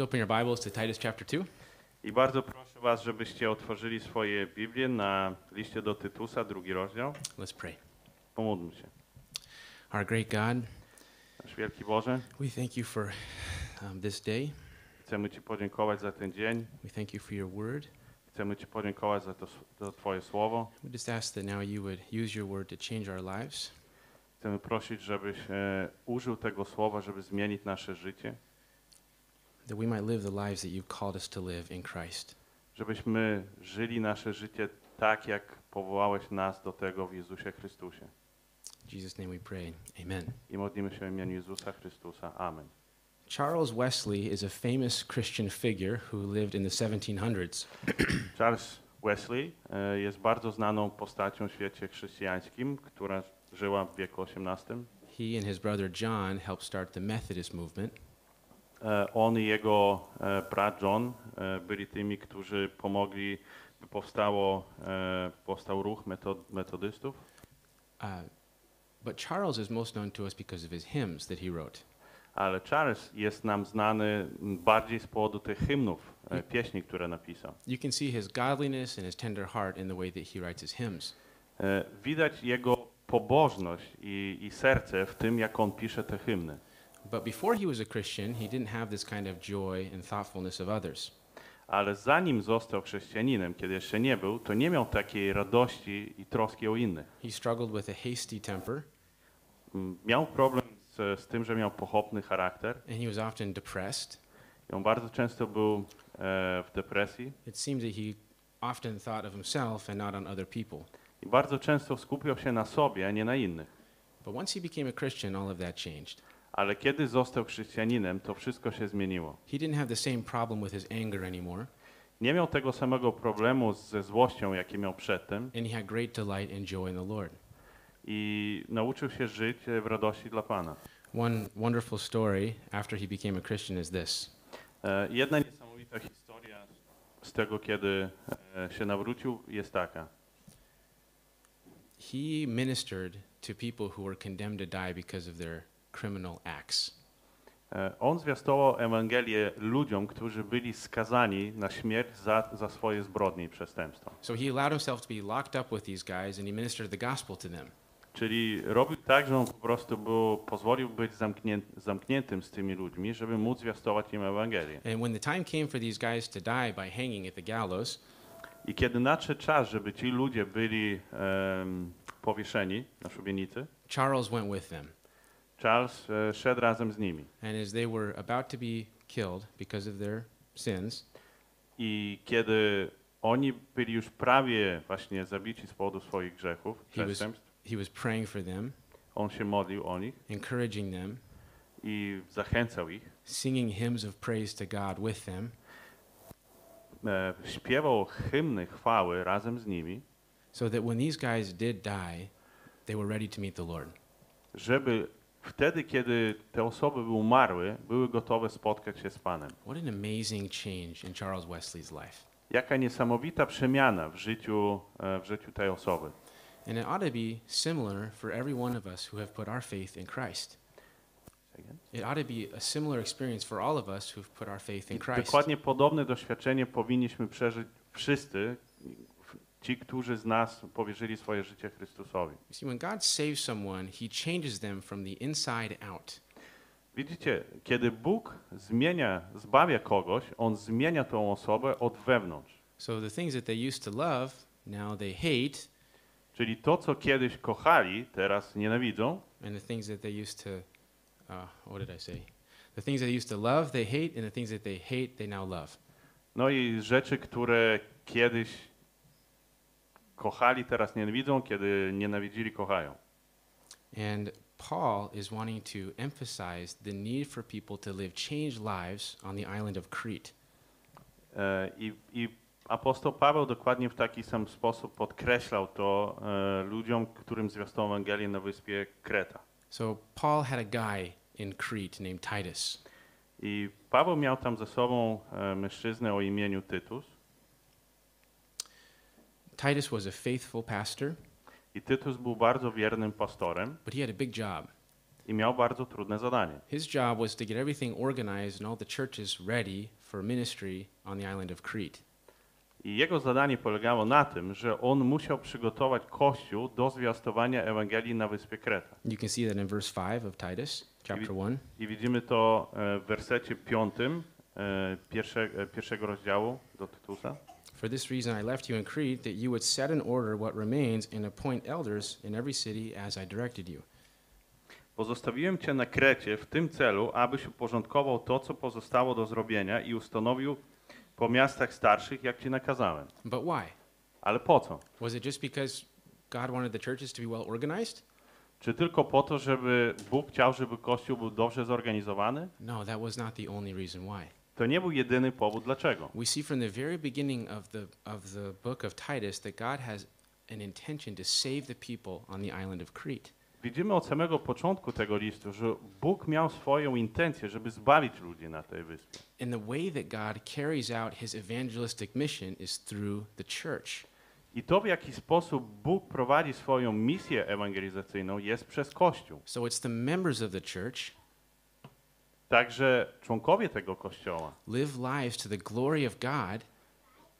Please open your Bibles to Titus chapter 2. I bardzo proszę Was, żebyście otworzyli swoje Biblię na liście do Tytusa, drugi rozdział. Let's pray. Pomódlmy się. Our great God, Nasz wielki Boże, we thank you for um, this day. chcemy Ci podziękować za ten dzień. We thank you for your word. Chcemy Ci podziękować za to, za Twoje słowo. We just ask that now you would use your word to change our lives. Chcemy prosić, żebyś e, użył tego słowa, żeby zmienić nasze życie. That we might live the lives that you've called us to live in Christ. Żebyśmy żyli nasze życie tak, jak powołałeś nas do tego w Jezusie Chrystusie. In Jesus' name we pray. Amen. I modlimy się w imieniu Jezusa Chrystusa. Amen. Charles Wesley is a famous Christian figure who lived in the 1700s. Charles Wesley e, jest bardzo znaną postacią w świecie chrześcijańskim, która żyła w wieku XVIII. He and his brother John helped start the Methodist movement. E, On i jego e, brat John e, byli tymi, którzy pomogli, by powstało, powstał ruch metod, metodystów. Uh, but Charles is most known to us because of his hymns that he wrote. Ale Charles jest nam znany bardziej z powodu tych hymnów, pieśni, które napisał. You can see his godliness and his tender heart in the way that he writes his hymns. Widać jego pobożność i, i serce w tym, jak on pisze te hymny. But before he was a Christian, he didn't have this kind of joy and thoughtfulness of others. Ale zanim został chrześcijaninem, kiedy jeszcze nie był, to nie miał takiej radości i troski o innych. He struggled with a hasty temper, M, Miał problem z, z tym, że miał pochopny charakter. and he was often depressed. I on bardzo często był e, w depresji It seemed that he often thought of himself and not on other people. i bardzo często skupiał się na sobie, a nie na innych. But once he became a Christian, all of that changed. Ale kiedy został chrześcijaninem, to wszystko się zmieniło. He didn't have the same problem with his anger anymore, Nie miał tego samego problemu ze złością, jaki miał przedtem and he had great delight and joy in the Lord. i nauczył się żyć e, w radości dla Pana. One wonderful story after he became a Christian is this. E, Jedna niesamowita historia z tego, kiedy e, się nawrócił, jest taka. He ministered to people who were condemned to die because of their criminal acts. E, On zwiastował Ewangelię ludziom, którzy byli skazani na śmierć za, za swoje zbrodnie i przestępstwa. So he allowed himself to be locked up with these guys and he ministered the gospel to them. Czyli robił tak, że on po prostu był, pozwolił być zamknię, zamkniętym z tymi ludźmi, żeby móc zwiastować im Ewangelię. And when the time came for these guys to die by hanging at the gallows, I kiedy nadszedł czas, żeby ci ludzie byli em, powieszeni na szubienicy, Charles went with them. Charles e, szedł razem z nimi. And as they were about to be killed because of their sins, I kiedy oni byli już prawie właśnie zabici z powodu swoich grzechów, He was- he was praying for them, on się modlił o nich encouraging them, i zachęcał ich. singing hymns of praise to God with them, E, śpiewał hymny chwały razem z nimi, so that when these guys did die, they were ready to meet the Lord. żeby wtedy, kiedy te osoby umarły, były gotowe spotkać się z Panem. What an amazing change in Charles Wesley's life. Jaka niesamowita przemiana w życiu, e, w życiu tej osoby. And it ought to be similar for every one of us who have put our faith in Christ. It ought to be a similar experience for all of us who've put our faith in Christ. dokładnie podobne doświadczenie powinniśmy przeżyć wszyscy, ci, którzy z nas powierzyli swoje życie Chrystusowi. See, when God saves someone, He changes them from the inside out. Widzicie, kiedy Bóg zmienia, zbawia kogoś, On zmienia tą osobę od wewnątrz. So the things that they used to love, now they hate, Czyli to, co kiedyś kochali, teraz nienawidzą, and the things that they used to, uh, what did I say? The things that they used to love, they hate, and the things that they hate, they now love. no i rzeczy, które kiedyś kochali, teraz nienawidzą, kiedy nienawidzili, kochają. And Paul is wanting to emphasize the need for people to live changed lives on the island of Crete. E, I, I apostoł Paweł dokładnie w taki sam sposób podkreślał to e, ludziom, którym zwiastował Ewangelię na wyspie Kreta. So Paul had a guy in Crete named Titus. I Paweł miał tam ze sobą e, mężczyznę o imieniu Tytus. Titus was a faithful pastor, I Tytus był bardzo wiernym pastorem but he had a big job. i miał bardzo trudne zadanie. His job was to get everything organized and all the churches ready for ministry on the island of Crete. I jego zadanie polegało na tym, że on musiał przygotować Kościół do zwiastowania Ewangelii na wyspie Kreta. You can see that in verse 5 of Titus, chapter 1. I widzimy to e, w wersecie piątym e, pierwsze, e, pierwszego rozdziału do Tytusa. For this reason I left you in Crete, that you would set in order what remains and appoint elders in every city as I directed you. Pozostawiłem cię na Krecie w tym celu, abyś uporządkował to, co pozostało do zrobienia i ustanowił po miastach starszych, jak ci nakazałem. But why? Ale po co? Was it just because God wanted the churches to be well organized? Czy tylko po to, żeby Bóg chciał, żeby Kościół był dobrze zorganizowany? No, that was not the only reason why. To nie był jedyny powód dlaczego. We see from the very beginning of the, of the book of Titus that God has an intention to save the people on the island of Crete. Widzimy od samego początku tego listu, że Bóg miał swoją intencję, żeby zbawić ludzi na tej wyspie. And the way that God carries out his evangelistic mission is through the church. I to, w jaki sposób Bóg prowadzi swoją misję ewangelizacyjną, jest przez Kościół. So it's the members of the church Także członkowie tego Kościoła live lives to the glory of God,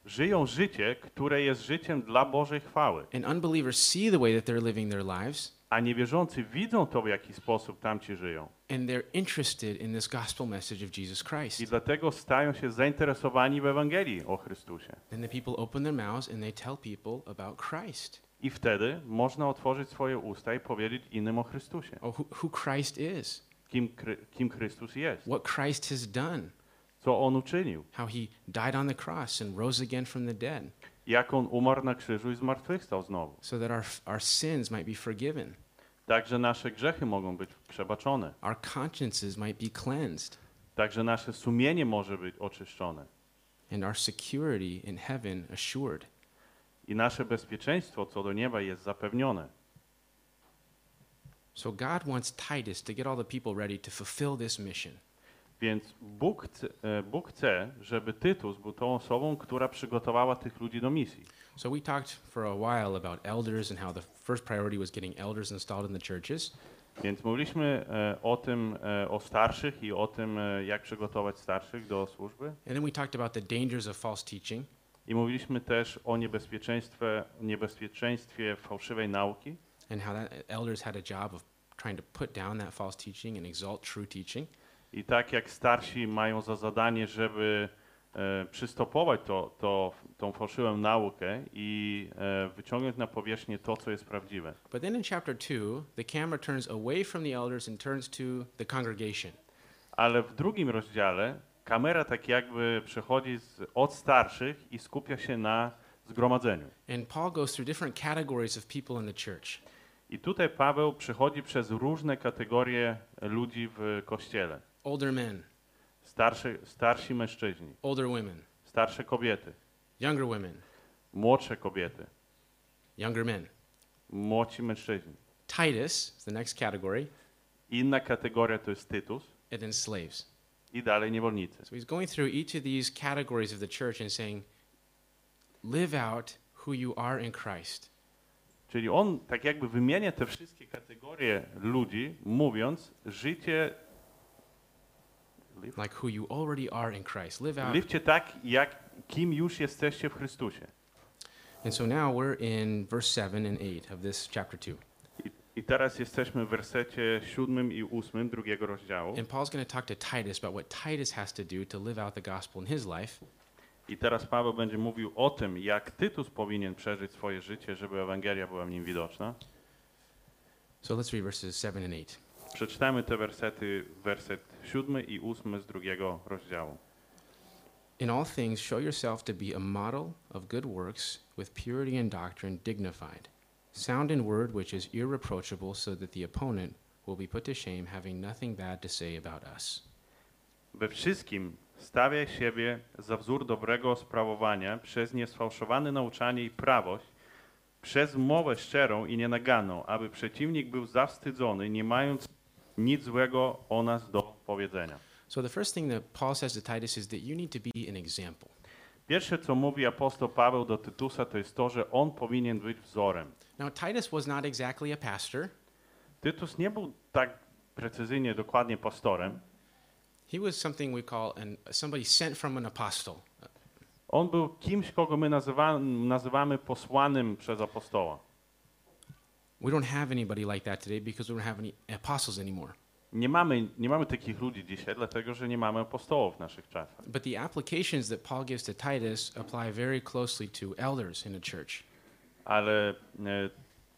żyją życie, które jest życiem dla Bożej chwały. and unbelievers see the way that they're living their lives, A niewierzący widzą to, w jaki sposób tamci żyją. and they're interested in this gospel message of Jesus I Christ. dlatego stają się zainteresowani w Ewangelii o Chrystusie. Then the people open their mouths and they tell people about Christ. I wtedy można otworzyć swoje usta i powiedzieć innym o Chrystusie. Oh, who, who Christ is, Kim, kim Chrystus jest. what Christ has done, Co On uczynił. how he died on the cross and rose again from the dead, Jak On umarł na krzyżu i zmartwychwstał znowu. so that our, our sins might be forgiven, Także nasze grzechy mogą być przebaczone. our consciences might be cleansed, Także nasze sumienie może być oczyszczone. and our security in heaven assured. I nasze bezpieczeństwo co do nieba jest zapewnione. So God wants Titus to get all the people ready to fulfill this mission. Więc Bóg e, Bóg chce, żeby Tytus był tą osobą, która przygotowała tych ludzi do misji. So we talked for a while about elders and how the first priority was getting elders installed in the churches. Więc mówiliśmy e, o tym, e, o starszych i o tym, e, jak przygotować starszych do służby. And then we talked about the dangers of false teaching. I mówiliśmy też o niebezpieczeństwie, niebezpieczeństwie fałszywej nauki and how that elders had a job of trying to put down that false teaching and exalt true teaching. i tak jak starsi mają za zadanie, żeby e, przystopować to, to, tą fałszywą naukę i e, wyciągnąć na powierzchnię to, co jest prawdziwe. But then in chapter 2, the camera turns away from the elders and turns to the congregation. Ale w drugim rozdziale kamera tak jakby przechodzi z, od starszych i skupia się na zgromadzeniu. And Paul goes through different categories of people in the church. I tutaj Paweł przechodzi przez różne kategorie ludzi w kościele. Older men, Starszy, starsi mężczyźni, older women, starsze kobiety, younger women, młodsze kobiety, younger men. młodsi mężczyźni. Titus is the next category, Inna kategoria to jest Tytus and then slaves. i dalej niewolnicy. So he's going through each of these categories of the church and saying, live out who you are in Christ. Czyli on tak jakby wymienia te wszystkie kategorie ludzi, mówiąc, życie, Like who you already are in Christ. Live out. liwcie tak, jak kim już jesteście w Chrystusie. And so now we're in verse 7 and 8 of this chapter 2. I, I teraz jesteśmy w wersecie siódmym i ósmym drugiego rozdziału. And Paul's going to talk to Titus about what Titus has to do to live out the gospel in his life. I teraz Paweł będzie mówił o tym, jak Tytus powinien przeżyć swoje życie, żeby Ewangelia była w nim widoczna. So let's read verses 7 and 8. Przeczytajmy te wersety, werset siódmy i ósmy z drugiego rozdziału. In all things, show yourself to be a model of good works, with purity and doctrine dignified, sound in word which is irreproachable, so that the opponent will be put to shame, having nothing bad to say about us. We wszystkim stawiaj siebie za wzór dobrego sprawowania przez niesfałszowane nauczanie i prawość, przez mowę szczerą i nienaganną, aby przeciwnik był zawstydzony, nie mając nic złego o nas do powiedzenia. So the first thing that Paul says to Titus is that you need to be an example. Pierwsze, co mówi apostoł Paweł do Tytusa, to jest to, że on powinien być wzorem. Now, Titus was not exactly a pastor, Tytus nie był tak precyzyjnie, dokładnie pastorem. He was something we call an, somebody sent from an apostle. On był kimś, kogo my nazywa, nazywamy posłanym przez apostoła. We don't have anybody like that today because we don't have any apostles anymore. Nie mamy, nie mamy takich ludzi dzisiaj, dlatego że nie mamy apostołów w naszych czasach. But the applications that Paul gives to Titus apply very closely to elders in a church. Ale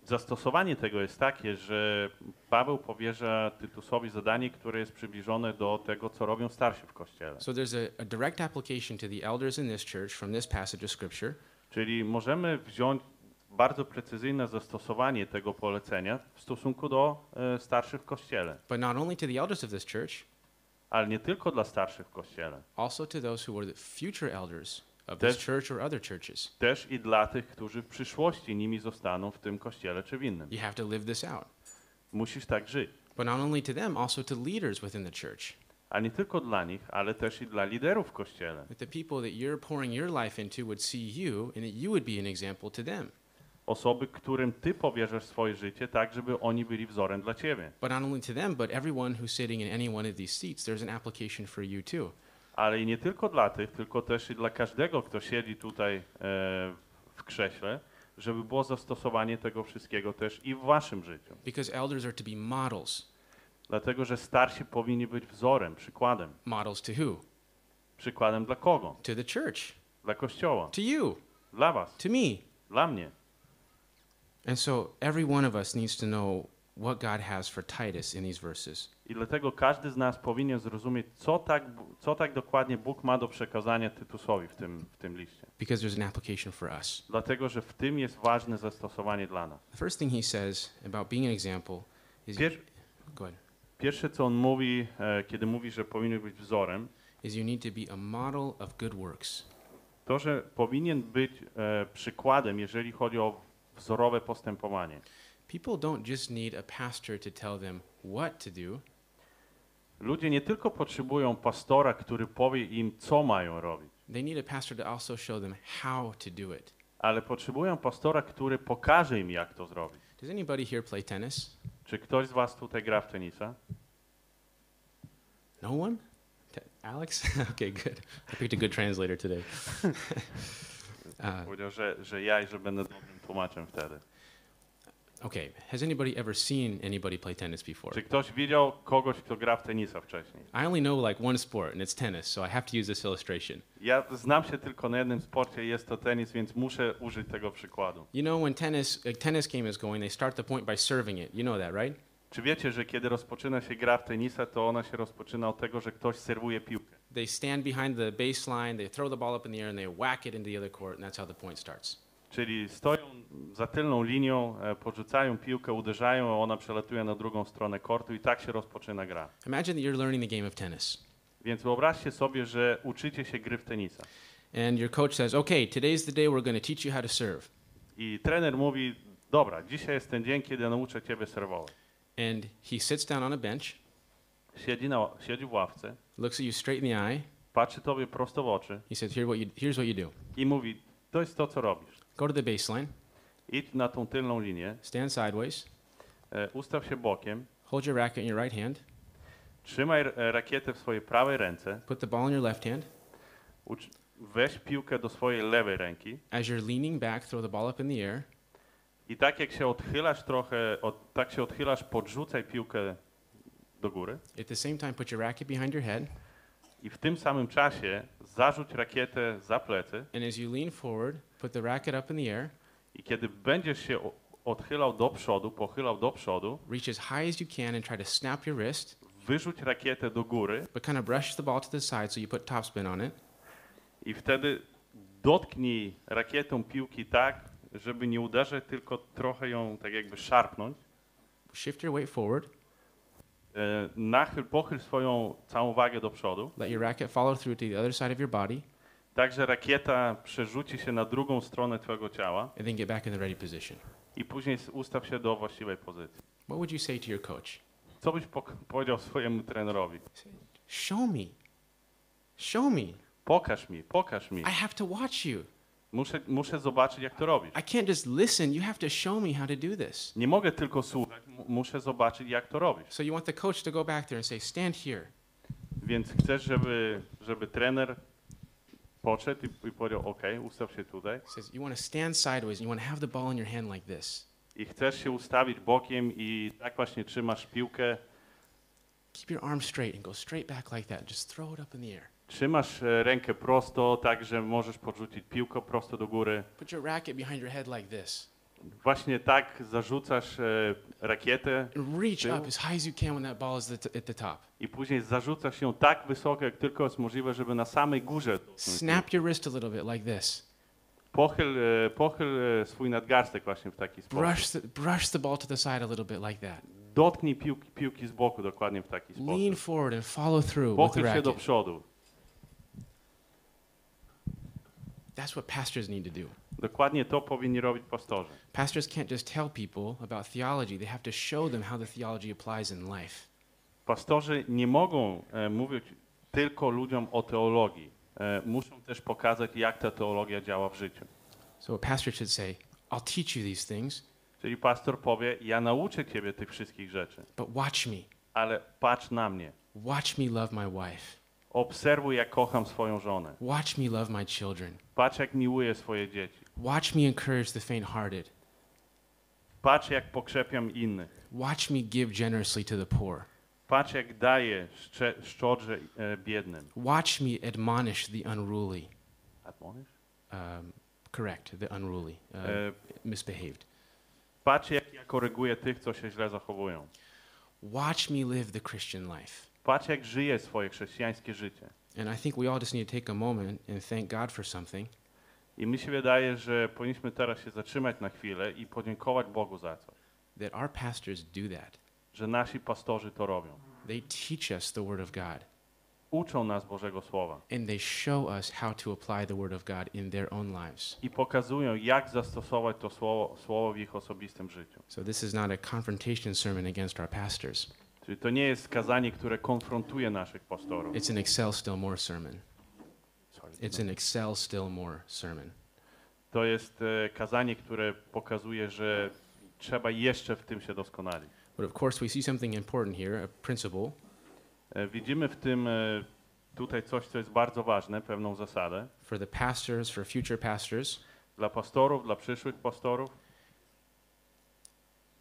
zastosowanie tego jest takie, że Paweł powierza Tytusowi zadanie, które jest przybliżone do tego, co robią starsi w kościele. So there's a, a direct application to the elders in this church from this passage of Scripture, Czyli możemy wziąć bardzo precyzyjne zastosowanie tego polecenia w stosunku do e, starszych w kościele. but not only to the elders of this church, Ale nie tylko dla starszych w kościele, also to those who are the future elders of this Też- church or other churches. też i dla tych, którzy w przyszłości nimi zostaną w tym kościele czy w innym. You have to live this out. Musisz tak żyć. But not only to them, also to leaders within the church. A nie tylko dla nich, ale też i dla liderów w kościele. That the people that you're pouring your life into would see you and that you would be an example to them. Osoby, którym ty powierzasz swoje życie, tak żeby oni byli wzorem dla ciebie. But not only to them, but everyone who's sitting in any one of these seats, there's an application for you too. Ale i nie tylko dla tych, tylko też i dla każdego, kto siedzi tutaj e, w krześle, żeby było zastosowanie tego wszystkiego też i w waszym życiu. Because elders are to be models. Dlatego, że starsi powinni być wzorem, przykładem. Models to who? Przykładem dla kogo? To the church, Dla Kościoła. to you, Dla was. to me. Dla mnie. And so every one of us needs to know what God has for Titus in these verses. I dlatego każdy z nas powinien zrozumieć, co tak, co tak dokładnie Bóg ma do przekazania Tytusowi w tym, w tym liście. Because there's an application for us. Dlatego, że w tym jest ważne zastosowanie dla nas. The first thing he says about being an example is Pier, go ahead. pierwsze, co on mówi, e, kiedy mówi, że powinien być wzorem, Is you need to be a model of good works. to, że powinien być e, przykładem, jeżeli chodzi o wzorowe postępowanie. People don't just need a pastor to tell them what to do. Ludzie nie tylko potrzebują pastora, który powie im, co mają robić, They need a pastor to also show them how to do it. ale potrzebują pastora, który pokaże im, jak to zrobić. Does anybody here play tennis? Czy ktoś z was tutaj gra w tenisa? No one? Te- Alex? okay, good. I picked a good translator today. uh, Powiedział, że, że ja i że będę dobrym tłumaczem wtedy. Okay, has anybody ever seen anybody play tennis before? Czy ktoś widział kogoś, kto gra w tenisa wcześniej? I only know like one sport, and it's tennis, so I have to use this illustration. Ja znam się tylko na jednym sporcie, jest to tenis, więc muszę użyć tego przykładu. You know, when tennis, a tennis game is going, they start the point by serving it. You know that, right? Czy wiecie, że kiedy rozpoczyna się gra w tenisa, to ona się rozpoczyna od tego, że ktoś serwuje piłkę? They stand behind the baseline, they throw the ball up in the air, and they whack it into the other court, and that's how the point starts. Czyli stoją za tylną linią, e, podrzucają piłkę, uderzają, a ona przelatuje na drugą stronę kortu i tak się rozpoczyna gra. Imagine that you're learning the game of tennis, Więc wyobraźcie sobie, że uczycie się gry w tenisa. and your coach says, "Okay, today's the day we're going to teach you how to serve." I trener mówi, dobra, dzisiaj jest ten dzień, kiedy nauczę ciebie serwować. And he sits down on a bench, Siedzi, na, siedzi w ławce, looks at you straight in the eye. patrzy tobie prosto w oczy He says, Here what you, "Here's what you do: i mówi, to jest to, co robisz. Go to the baseline, Idź na tą tylną linię, stand sideways, e, ustaw się bokiem, hold your racket in your right hand, trzymaj e, rakietę w swojej prawej ręce, put the ball in your left hand. ucz, weź piłkę do swojej lewej ręki. As you're leaning back, throw the ball up in the air, i tak jak się odchylasz trochę, od, tak się odchylasz, podrzucaj piłkę do góry. At the same time, put your racket behind your head, i w tym samym czasie zarzuć rakietę za plecy. And as you lean forward, put the racket up in the air, i kiedy będziesz się odchylał do przodu, pochylał do przodu, reach as high as you can, and try to snap your wrist, wyrzuć rakietę do góry but kind of brush the ball to the side so you put topspin on it. i wtedy dotknij rakietą piłki tak, żeby nie uderzać, tylko trochę ją tak jakby szarpnąć. Shift your weight forward, E, Nachyl, pochyl swoją całą wagę do przodu, let your racket follow through to the other side of your body, tak że rakieta przerzuci się na drugą stronę twojego ciała and then get back in the ready position. i później ustaw się do właściwej pozycji. What would you say to your coach? Co byś pok- powiedział swojemu trenerowi? Show me. Show me. Pokaż mi, pokaż mi. I have to watch you. Muszę, muszę zobaczyć, jak to robisz. I can't just listen. You have to show me how to do this. Nie mogę tylko słuchać, mu- muszę zobaczyć, jak to robisz. So you want the coach to go back there and say, stand here. Więc chcesz, żeby, żeby trener podszedł i, i powiedział, OK, ustaw się tutaj. He says, you want to stand sideways and you want to have the ball in your hand like this. I chcesz się ustawić bokiem i tak właśnie trzymasz piłkę, Keep your arm straight and go straight back like that. Just throw it up in the air. trzymasz e, rękę prosto, tak że możesz podrzucić piłkę prosto do góry. Put your racket behind your head like this. Właśnie tak zarzucasz e, rakietę reach up as high as you can when that ball is at the top. i później zarzucasz ją tak wysoko, jak tylko jest możliwe, żeby na samej górze. Snap your wrist a little bit like this. Pochyl, e, pochyl e, swój nadgarstek właśnie w taki sposób. Brush the, brush the ball to the side a little bit like that. Dotknij piłki, piłki z boku dokładnie w taki Lean sposób. forward and follow through with the Pochyl się do racket. przodu. That's what pastors need to do. Dokładnie to powinni robić pastorzy. Pastors can't just tell people about theology, they have to show them how the theology applies in life. Pastorzy nie mogą e, mówić tylko ludziom o teologii. E, muszą też pokazać, jak ta teologia działa w życiu. So a pastor should say, I'll teach you these things, Czyli pastor powie, ja nauczę ciebie tych wszystkich rzeczy, but watch me. ale patrz na mnie. Watch me love my wife. Obserwuj, jak kocham swoją żonę. Watch me love my children. Patrz, jak miłuję swoje dzieci. Watch me encourage the faint hearted. Patrz, jak pokrzepiam innych. Watch me give generously to the poor. Patrz, jak daję szcze, szczodrze e, biednym. Watch me admonish the unruly. Admonish? Um, correct, the unruly, uh, E, misbehaved. patrz, jak ja koryguję tych, co się źle zachowują. Watch me live the Christian life. Patrz, jak żyję swoje chrześcijańskie życie. And I think we all just need to take a moment and thank God for something. I mi się wydaje, że powinniśmy teraz się zatrzymać na chwilę i podziękować Bogu za coś, that our pastors do that. że nasi pastorzy to robią. They teach us the Word of God, Uczą nas Bożego Słowa and they show us how to apply the Word of God in their own lives. i pokazują, jak zastosować to słowo, słowo w ich osobistym życiu. So this is not a confrontation sermon against our pastors. Czyli to nie jest kazanie, które konfrontuje naszych pastorów. It's an excel still more sermon. It's an excel still more sermon. To jest e, kazanie, które pokazuje, że trzeba jeszcze w tym się doskonalić. But of course, we see something important here, a principle. E, Widzimy w tym e, tutaj coś, co jest bardzo ważne, pewną zasadę. For the pastors, for future pastors, Dla pastorów, dla przyszłych pastorów,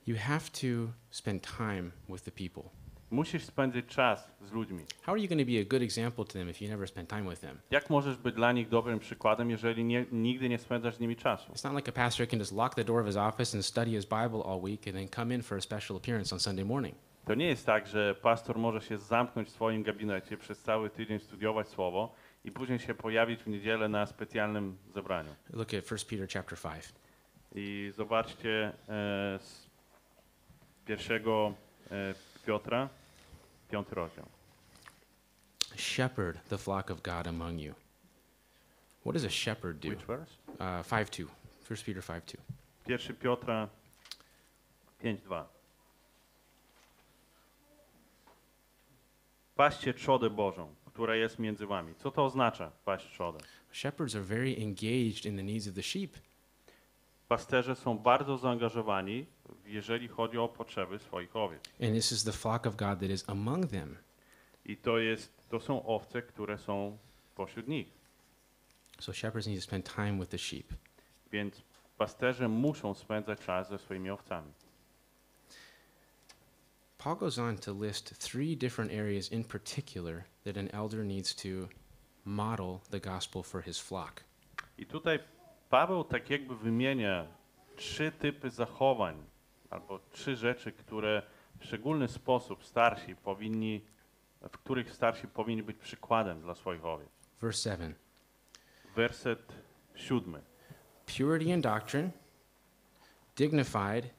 you have to spend time with the people. musisz spędzić czas z ludźmi. How are you going to be a good example to them if you never spend time with them? Jak możesz być dla nich dobrym przykładem, jeżeli nie, nigdy nie spędzasz z nimi czasu? It's not like a pastor can just lock the door of his office and study his Bible all week and then come in for a special appearance on Sunday morning. To nie jest tak, że pastor może się zamknąć w swoim gabinecie, przez cały tydzień studiować słowo i później się pojawić w niedzielę na specjalnym zebraniu. Look at 1 Peter chapter 5. I zobaczcie e, pierwszego e, Piotra, piąty rozdział. Shepherd the flock of God among you. What does a shepherd do? Which verse? Uh, 5 2. 1 Peter 5 2. Pierwszy Piotra 5:2. Paście trzodę Bożą, która jest między wami. Co to oznacza, paść trzodę? Shepherds are very engaged in the needs of the sheep. Pasterze są bardzo zaangażowani, jeżeli chodzi o potrzeby swoich owiec. And this is the flock of God that is among them. I to, jest, to są owce, które są pośród nich. So shepherds need to spend time with the sheep. Więc pasterze muszą spędzać czas ze swoimi owcami. Paul goes on to list three different areas in particular that an elder needs to model the gospel for his flock. I tutaj Paweł tak jakby wymienia trzy typy zachowań, albo trzy rzeczy, które w szczególny sposób starsi powinni, w których starsi powinni być przykładem dla swoich owiec. Verse 7 Werset siódmy. purity in doctrine, dignified,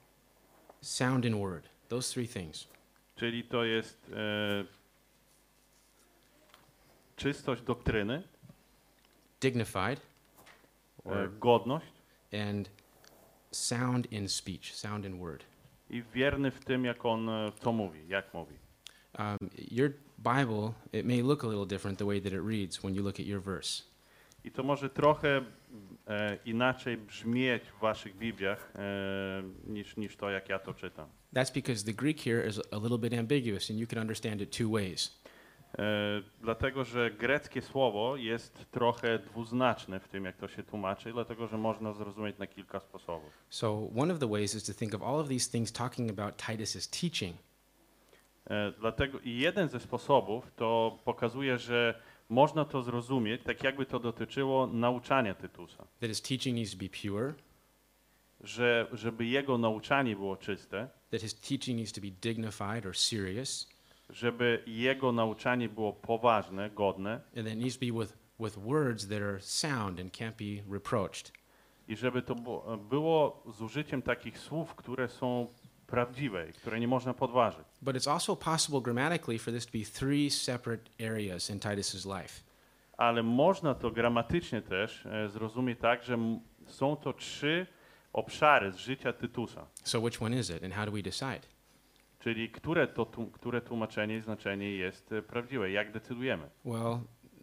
sound in word. Those three things. Czyli to jest e, czystość doktryny, Dignified e, godność and sound in speech, sound in word. i wierny w tym, jak on e, to mówi, jak mówi. Um, your Bible, it may look a little different the way that it reads when you look at your verse. I to może trochę e, inaczej brzmieć w waszych Bibliach e, niż, niż to, jak ja to czytam. That's because the Greek here is a little bit ambiguous and you can understand it two ways. E, dlatego, że greckie słowo jest trochę dwuznaczne w tym, jak to się tłumaczy, dlatego, że można zrozumieć na kilka sposobów. So, one of the ways is to think of all of these things talking about Titus's teaching. E, dlatego i jeden ze sposobów to pokazuje, że można to zrozumieć, tak jakby to dotyczyło nauczania Tytusa. That his teaching needs to be pure, Że, żeby jego nauczanie było czyste, that his teaching needs to be dignified or serious, żeby jego nauczanie było poważne, godne and it needs to be with, with words that are sound and can't be reproached. i żeby to było z użyciem takich słów, które są prawdziwe które nie można podważyć. But it's also possible grammatically for this to be three separate areas in Titus's life. Ale można to gramatycznie też e, zrozumieć tak, że są to trzy obszary z życia Tytusa. So, which one is it, and how do we decide? Czyli które, to, które tłumaczenie i znaczenie jest e, prawdziwe? Jak decydujemy? Well,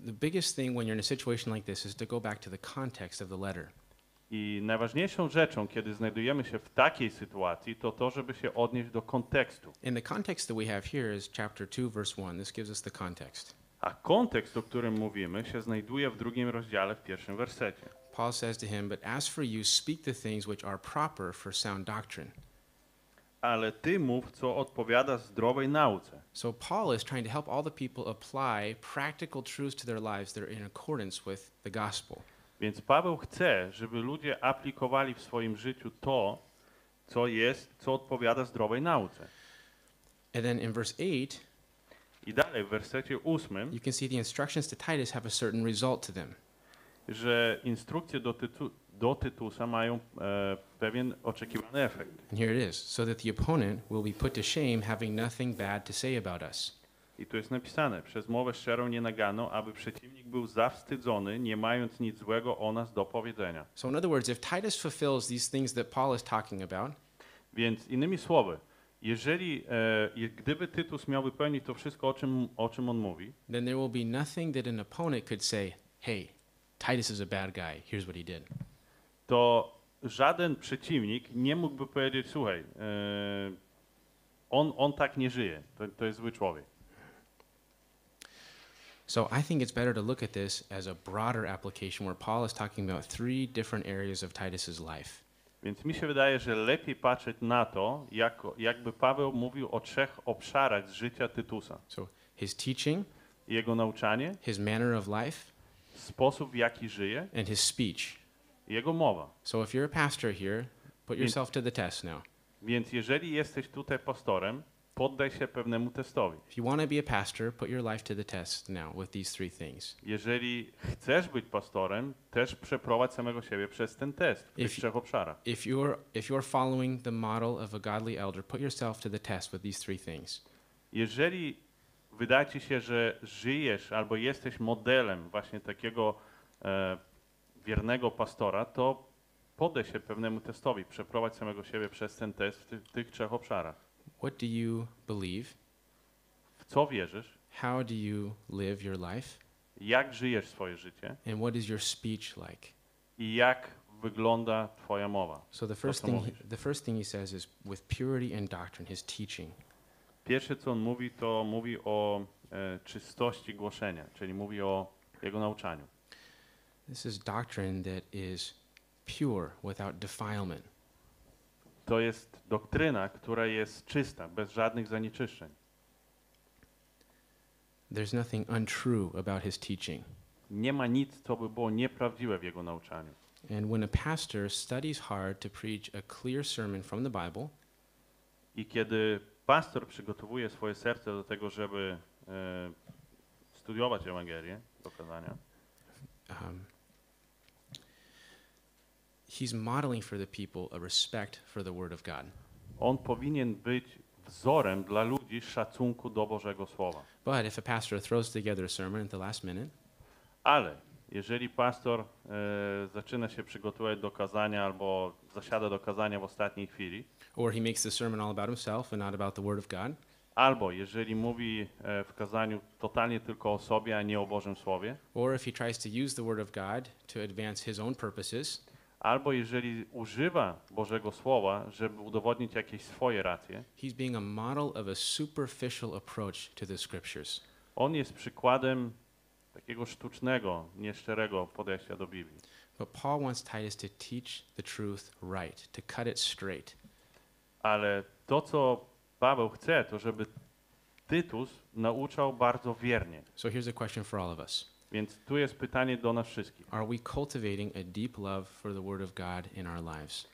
the biggest thing when you're in a situation like this is to go back to the context of the letter. I najważniejszą rzeczą, kiedy znajdujemy się w takiej sytuacji, to to, żeby się odnieść do kontekstu. And the context that we have here is chapter 2, verse 1. This gives us the context. A kontekst, o którym mówimy, się znajduje w drugim rozdziale, w pierwszym wersecie. Paul says to him, But as for you, speak the things which are proper for sound doctrine. Ale ty mów, co odpowiada zdrowej nauce. So, Paul is trying to help all the people apply practical truths to their lives that are in accordance with the gospel. Więc Paweł chce, żeby ludzie aplikowali w swoim życiu to, co jest, co odpowiada zdrowej nauce. And then in verse 8, I dalej w wersecie ósmym, you can see the instructions to Titus have a certain result to them. że instrukcje do, tytu, do Tytusa mają e, pewien oczekiwany efekt. And here it is so that the opponent will be put to shame, having nothing bad to say about us. I tu jest napisane, przez mowę szczerą nienaganą, aby przeciwnik był zawstydzony, nie mając nic złego o nas do powiedzenia. So, in other words, if Titus fulfills these things that Paul is talking about, Więc innymi słowy, jeżeli, e, gdyby Tytus miał wypełnić to wszystko, o czym, o czym on mówi, then there will be nothing that an opponent could say, hey, Titus is a bad guy. Here's what he did. To żaden przeciwnik nie mógłby powiedzieć, słuchaj, e, on, on tak nie żyje, to, to jest zły człowiek. So I think it's better to look at this as a broader application where Paul is talking about three different areas of Titus's life. Więc mi się wydaje, że lepiej patrzeć na to, jako, jakby Paweł mówił o trzech obszarach z życia Tytusa. So his teaching, Jego nauczanie, his manner of life, sposób w jaki żyje, and his speech. Jego mowa. So if you're a pastor here, put yourself to the test now. Więc jeżeli jesteś tutaj pastorem, poddaj się pewnemu testowi. If you want to be a pastor, put your life to the test now with these three things. Jeżeli chcesz być pastorem, też przeprowadź samego siebie przez ten test w tych If- trzech obszarach. If you're if you're following the model of a godly elder, put yourself to the test with these three things. Jeżeli wydaje ci się, że żyjesz albo jesteś modelem właśnie takiego e, wiernego pastora, to poddaj się pewnemu testowi, przeprowadź samego siebie przez ten test w tych, tych trzech obszarach. What do you believe? W co wierzysz? How do you live your life? Jak żyjesz swoje życie? And what is your speech like? I jak wygląda twoja mowa? So the first thing he, the first thing he says is with purity and doctrine, his teaching. Pierwsze, co on mówi, to mówi o e, czystości głoszenia, czyli mówi o jego nauczaniu. This is doctrine that is pure without defilement. To jest doktryna, która jest czysta, bez żadnych zanieczyszczeń. There's nothing untrue about his teaching. Nie ma nic, co by było nieprawdziwe w jego nauczaniu. And when a pastor studies hard to preach a clear sermon from the Bible, I kiedy pastor przygotowuje swoje serce do tego, żeby e, studiować Ewangelię, do kazania, um, he's modeling for the people a respect for the Word of God. on powinien być wzorem dla ludzi szacunku do Bożego Słowa. But if a pastor throws together a sermon at the last minute, Ale jeżeli pastor e, zaczyna się przygotowywać do kazania albo zasiada do kazania w ostatniej chwili, or he makes the sermon all about himself and not about the Word of God, Albo jeżeli mówi e, w kazaniu totalnie tylko o sobie, a nie o Bożym Słowie, or if he tries to use the Word of God to advance his own purposes, albo jeżeli używa Bożego Słowa, żeby udowodnić jakieś swoje racje, he's being a model of a superficial approach to the Scriptures. on jest przykładem takiego sztucznego, nieszczerego podejścia do Biblii. But Paul wants Titus to teach the truth right, to cut it straight. Ale to, co Paweł chce, to żeby Tytus nauczał bardzo wiernie. So here's a question for all of us Więc tu jest pytanie do nas wszystkich. Are we cultivating a deep love for the Word of God in our lives?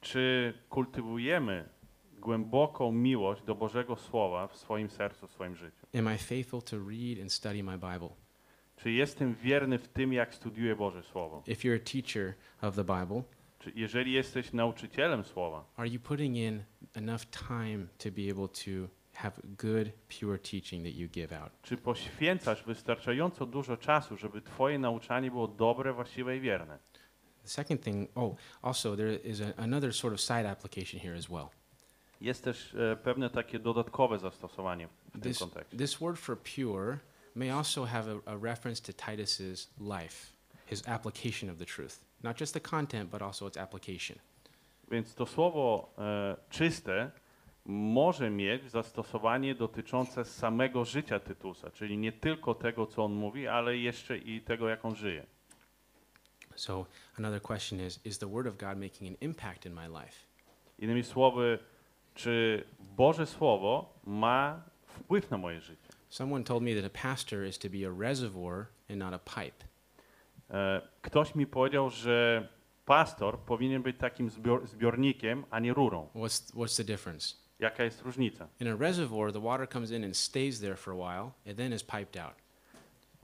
Czy kultywujemy głęboką miłość do Bożego Słowa w swoim sercu, w swoim życiu? Am I faithful to read and study my Bible? Czy jestem wierny w tym, jak studiuję Boże Słowo? If you're a teacher of the Bible, Czy jeżeli jesteś nauczycielem Słowa, are you putting in enough time to be able to have good, pure teaching that you give out? czy poświęcasz wystarczająco dużo czasu, żeby Twoje nauczanie było dobre, właściwe i wierne? The second thing, oh, also there is a, another sort of side application here as well. Jest też e, pewne takie dodatkowe zastosowanie w tym This, kontekście. this word for pure may also have a, a reference to Titus's life, his application of the truth. Not just the content, but also its application. Więc to słowo e, czyste może mieć zastosowanie dotyczące samego życia Tytusa, czyli nie tylko tego, co on mówi, ale jeszcze i tego, jak on żyje. So another question is Is the Word of God making an impact in my life? Innymi słowy, czy Boże Słowo ma wpływ na moje życie? Someone told me that a pastor is to be a reservoir and not a pipe. E, Ktoś mi powiedział, że pastor powinien być takim zbior zbiornikiem, a nie rurą. What's, what's the difference? Jaka jest różnica? In a reservoir, the water comes in and stays there for a while and then is piped out.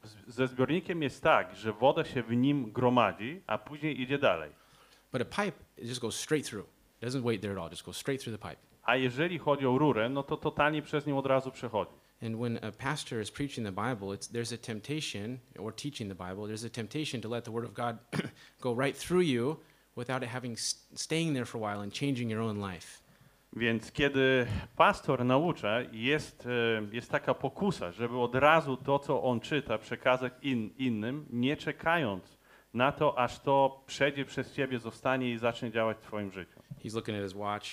Z- Ze zbiornikiem jest tak, że woda się w nim gromadzi, a później idzie dalej. But a pipe, it just goes straight through. It doesn't wait there at all, It just goes straight through the pipe. A jeżeli chodzi o rurę, no to totalnie przez nią od razu przechodzi. And when a pastor is preaching the Bible, it's, there's a temptation, or teaching the Bible, there's a temptation to let the Word of God go right through you without it having staying there for a while and changing your own life. Więc kiedy pastor naucza, jest, e, jest taka pokusa, żeby od razu to, co on czyta, przekazać in, innym, nie czekając na to, aż to przejdzie przez ciebie, zostanie i zacznie działać w twoim życiu. He's looking at his watch.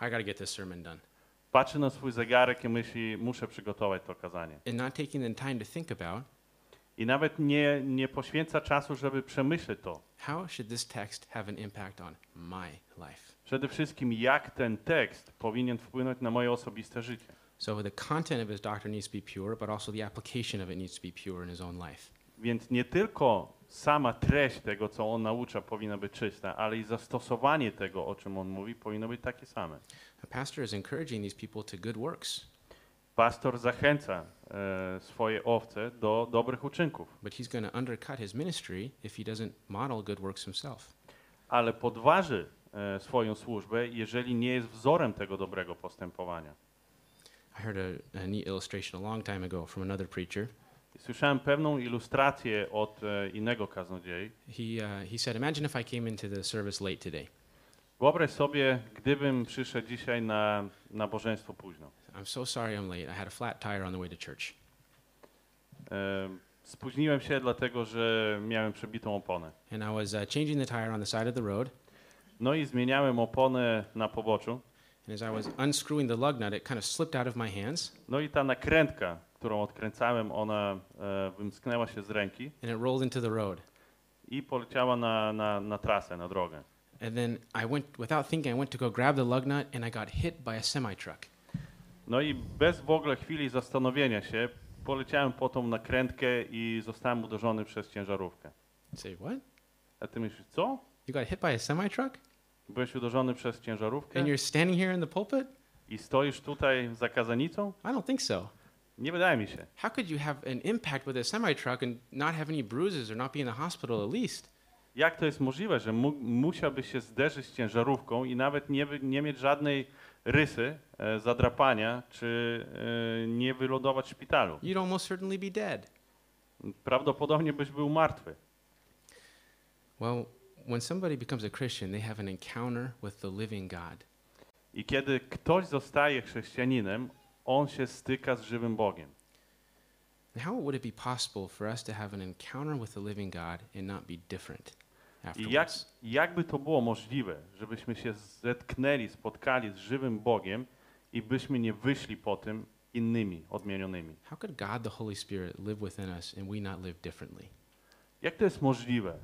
I got to get this sermon done. Patrzy na swój zegarek i myśli, muszę przygotować to kazanie. And not taking the time to think about I nawet nie, nie poświęca czasu, żeby przemyśleć to. how should this text have an impact on my life. Przede wszystkim, jak ten tekst powinien wpłynąć na moje osobiste życie. So the content of his doctrine needs to be pure, but also the application of it needs to be pure in his own life. Więc nie tylko sama treść tego, co on naucza, powinna być czysta, ale i zastosowanie tego, o czym on mówi, powinno być takie same. A pastor is encouraging these people to good works, Pastor zachęca e, swoje owce do dobrych uczynków, but he's going to undercut his ministry if he doesn't model good works himself. ale podważy swoją służbę, jeżeli nie jest wzorem tego dobrego postępowania. I heard a, a neat illustration a long time ago from another preacher. Słyszałem pewną ilustrację od e, innego kaznodziei. He, uh, he said, Imagine if I came into the service late today. Wyobraź sobie, gdybym przyszedł dzisiaj na nabożeństwo późno. I'm so sorry I'm late. I had a flat tire on the way to church. E, spóźniłem się dlatego, że miałem przebitą oponę. And I was uh, changing the tire on the side of the road. No i zmieniałem oponę na poboczu. And as I was unscrewing the lug nut, it kind of slipped out of my hands No i ta nakrętka, którą odkręcałem, ona e, wymsknęła się z ręki and it rolled into the road. i poleciała na, na, na trasę, na drogę. And then I went, without thinking, I went to go grab the lug nut and I got hit by a semi truck. No i bez w ogóle chwili zastanowienia się, poleciałem po tą nakrętkę i zostałem uderzony przez ciężarówkę. Say, what? A ty myślisz, co? You got hit by a semi truck? Byłeś uderzony przez ciężarówkę And you're standing here in the pulpit? i stoisz tutaj za kazanicą? I don't think so. Nie wydaje mi się. How could you have an impact with a semi truck and not have any bruises or not be in the hospital at least? Jak to jest możliwe, że mu, musiałbyś się zderzyć z ciężarówką i nawet nie, nie mieć żadnej rysy, e, zadrapania, czy e, nie wylądować w szpitalu? You'd almost certainly be dead. Prawdopodobnie byś był martwy. Well, when somebody becomes a Christian, they have an encounter with the living God. I kiedy ktoś zostaje chrześcijaninem, on się styka z żywym Bogiem. How would it be possible for us to have an encounter with the living God and not be different I jak, afterwards? jakby to było możliwe, żebyśmy się zetknęli, spotkali z żywym Bogiem i byśmy nie wyszli po tym innymi, odmienionymi? How could God the Holy Spirit live within us and we not live differently? Jak to jest możliwe,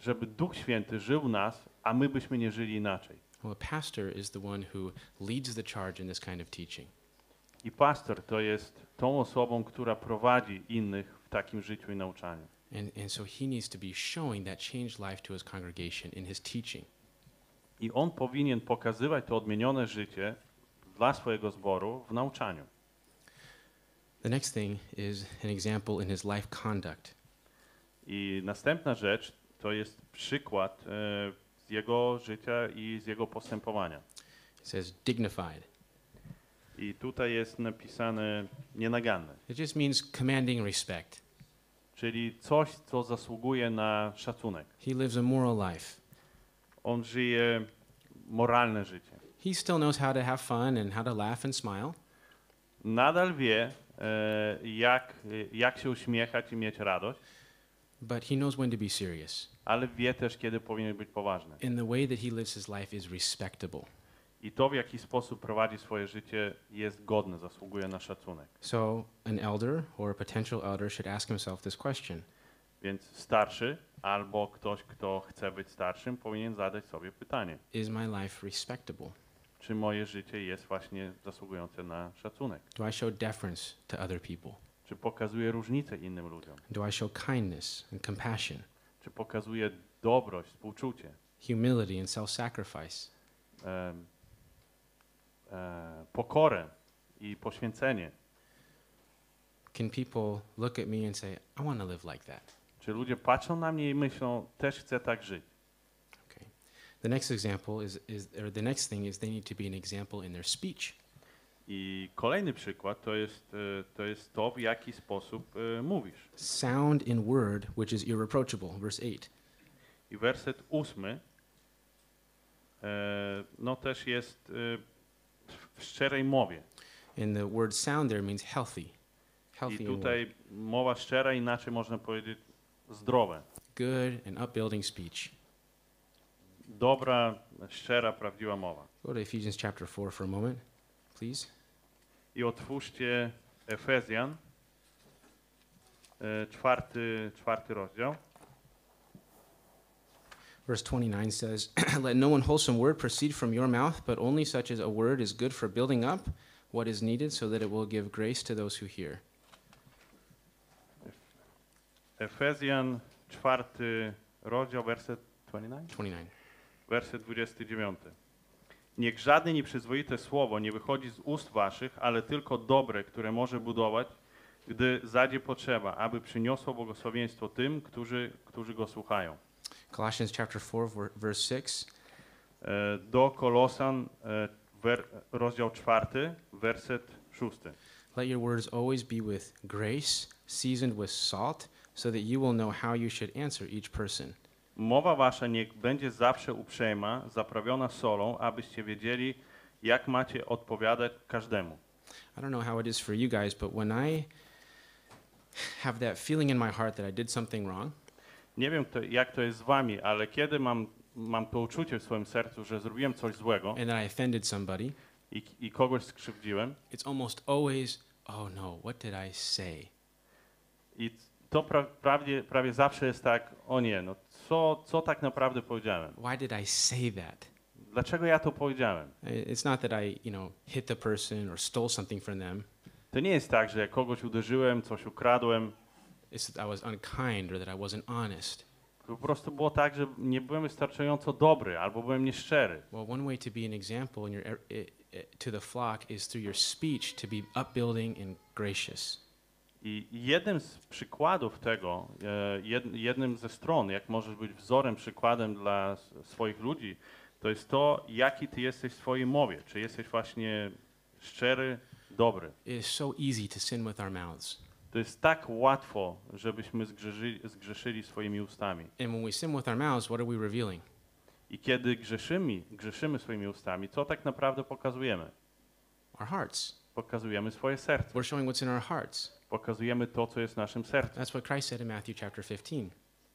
żeby Duch Święty żył w nas, a my byśmy nie żyli inaczej? Well, a pastor is the one who leads the charge in this kind of teaching. I pastor to jest tą osobą, która prowadzi innych w takim życiu i nauczaniu. And, and so he needs to be showing that changed life to his congregation in his teaching. I on powinien pokazywać to odmienione życie dla swojego zboru w nauczaniu. The next thing is an example in his life conduct. I następna rzecz to jest przykład e, z jego życia i z jego postępowania. It says dignified. I tutaj jest napisane nienaganne, It just means commanding respect. czyli coś, co zasługuje na szacunek. He lives a moral life. On żyje moralne życie. He still knows how to have fun and how to laugh and smile, Nadal wie, e, jak, jak się uśmiechać i mieć radość, but he knows when to be serious. ale wie też, kiedy powinien być poważny. And the way that he lives his life is respectable. I to, w jaki sposób prowadzi swoje życie, jest godne, zasługuje na szacunek. So, an elder or a potential elder should ask himself this question Więc starszy albo ktoś, kto chce być starszym, powinien zadać sobie pytanie, Is my life respectable? czy moje życie jest właśnie zasługujące na szacunek? Do I show deference to other people? Czy pokazuje różnicę innym ludziom? Do I show kindness and compassion, Czy pokazuje dobrość, współczucie, humility and self sacrifice? em, e, pokorę i poświęcenie? Can people look at me and say, I want to live like that? Czy ludzie patrzą na mnie i myślą, też chcę tak żyć? Okay. The next example is, is or the next thing is they need to be an example in their speech. I kolejny przykład to jest, e, to jest to, w jaki sposób e, mówisz. Sound in word which is irreproachable, verse 8. I werset ósmy, e, no też jest w szczerej mowie. And the word sound there means healthy. Healthy I tutaj mowa szczera, inaczej można powiedzieć zdrowe. good and upbuilding speech. Dobra, szczera, prawdziwa mowa. Go to Ephesians chapter 4 for a moment, please. I otwórzcie Efezjan, czwarty, czwarty rozdział. Verse 29 says, Let no unwholesome word proceed from your mouth, but only such as a word is good for building up what is needed so that it will give grace to those who hear. Efezjan, czwarty rozdział, werset 29? 29. werset 29. Niech żadne nieprzyzwoite słowo nie wychodzi z ust waszych, ale tylko dobre, które może budować, gdy zadzie potrzeba, aby przyniosło błogosławieństwo tym, którzy, którzy go słuchają. Colossians chapter 4, ver- verse 6. E, Do Kolosan, e, rozdział 4, werset 6. Let your words always be with grace, seasoned with salt, so that you will know how you should answer each person. Mowa wasza niech będzie zawsze uprzejma, zaprawiona solą, abyście wiedzieli, jak macie odpowiadać każdemu. I don't know how it is for you guys, but when I have that feeling in my heart that I did something wrong, Nie wiem, to, jak to jest z wami, ale kiedy mam, mam to uczucie w swoim sercu, że zrobiłem coś złego and that I offended somebody, i, i kogoś skrzywdziłem, it's almost always, oh no, what did I say? i to pra, prawie, prawie zawsze jest tak, o nie, no co, co tak naprawdę powiedziałem? Why did I say that? Dlaczego ja to powiedziałem? It's not that I, you know, hit the person or stole something from them. To nie jest tak, że kogoś uderzyłem, coś ukradłem, It's that I was unkind or that I wasn't honest. po prostu było tak, że nie byłem wystarczająco dobry albo byłem nieszczery. Well, one way to be an example in your, er- to the flock is through your speech to be upbuilding and gracious. I jednym z przykładów tego, e, jed- jednym ze stron, jak możesz być wzorem, przykładem dla swoich ludzi, to jest to, jaki ty jesteś w swojej mowie. Czy jesteś właśnie szczery, dobry. So to jest tak łatwo, żebyśmy zgrzeszyli, zgrzeszyli swoimi ustami. Mouths? I kiedy grzeszymy, grzeszymy swoimi ustami, co tak naprawdę pokazujemy? Pokazujemy swoje serce. We're showing what's in our hearts. Pokazujemy to, co jest w naszym sercu. That's what Christ said in Matthew chapter 15.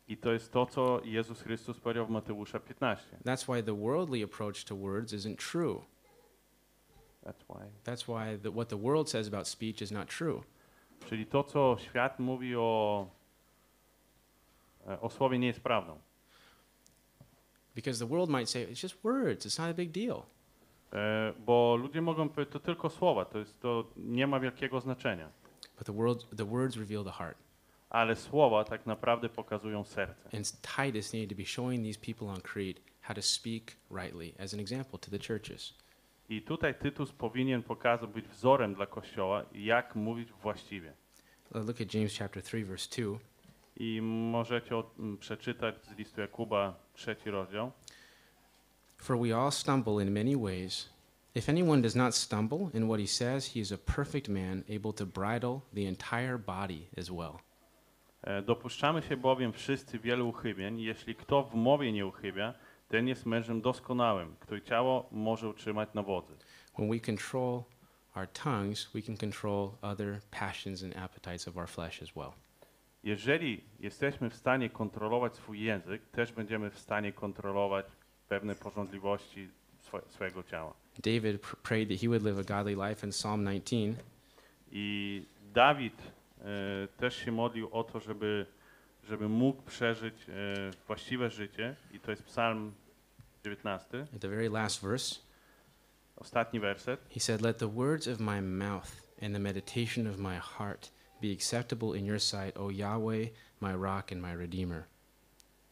I to jest to, co Jezus Chrystus powiedział w Mateusza 15. That's why the worldly approach to words isn't true. That's why. That's why the, what the world says about speech is not true. Czyli to, co świat mówi o, e, o słowie, nie jest prawdą. Because the world might say, it's just words, it's not a big deal. E, Bo ludzie mogą powiedzieć, to tylko słowa, to, jest, to nie ma wielkiego znaczenia. But the, world, the words reveal the heart. Ale słowa tak naprawdę pokazują serce. And Titus needed to be showing these people on Crete how to speak rightly as an example to the churches. I tutaj Tytus powinien pokazać, być wzorem dla Kościoła, jak mówić właściwie. Look at James chapter 3, verse 2. I możecie o- m, przeczytać z listu Jakuba, trzeci rozdział. For we all stumble in many ways. If anyone does not stumble in what he says, he is a perfect man, able to bridle the entire body as well. E, Dopuszczamy się bowiem wszyscy wielu uchybień. Jeśli kto w mowie nie uchybia, ten jest mężem doskonałym, który ciało może utrzymać na wodzy. When we control our tongues, we can control other passions and appetites of our flesh as well. Jeżeli jesteśmy w stanie kontrolować swój język, też będziemy w stanie kontrolować pewne porządliwości swo- swojego ciała. David pr- prayed that he would live a godly life in Psalm 19. I Dawid e, też się modlił o to, żeby, żeby mógł przeżyć e, właściwe życie. I to jest Psalm 19, At the very last verse, ostatni werset. he said, Let the words of my mouth and the meditation of my heart be acceptable in your sight, O Yahweh, my rock and my redeemer.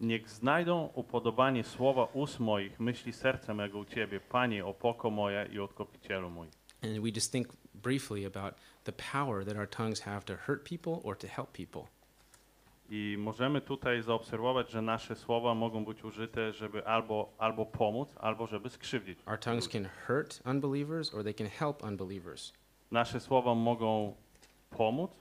Niech znajdą upodobanie słowa ust moich, myśli serca mego u Ciebie, Panie, opoko moja i odkopicielu mój. And we just think briefly about the power that our tongues have to hurt people or to help people. I możemy tutaj zaobserwować, że nasze słowa mogą być użyte, żeby albo, albo pomóc, albo żeby skrzywdzić. Our tongues can hurt unbelievers or they can help unbelievers. Nasze słowa mogą pomóc,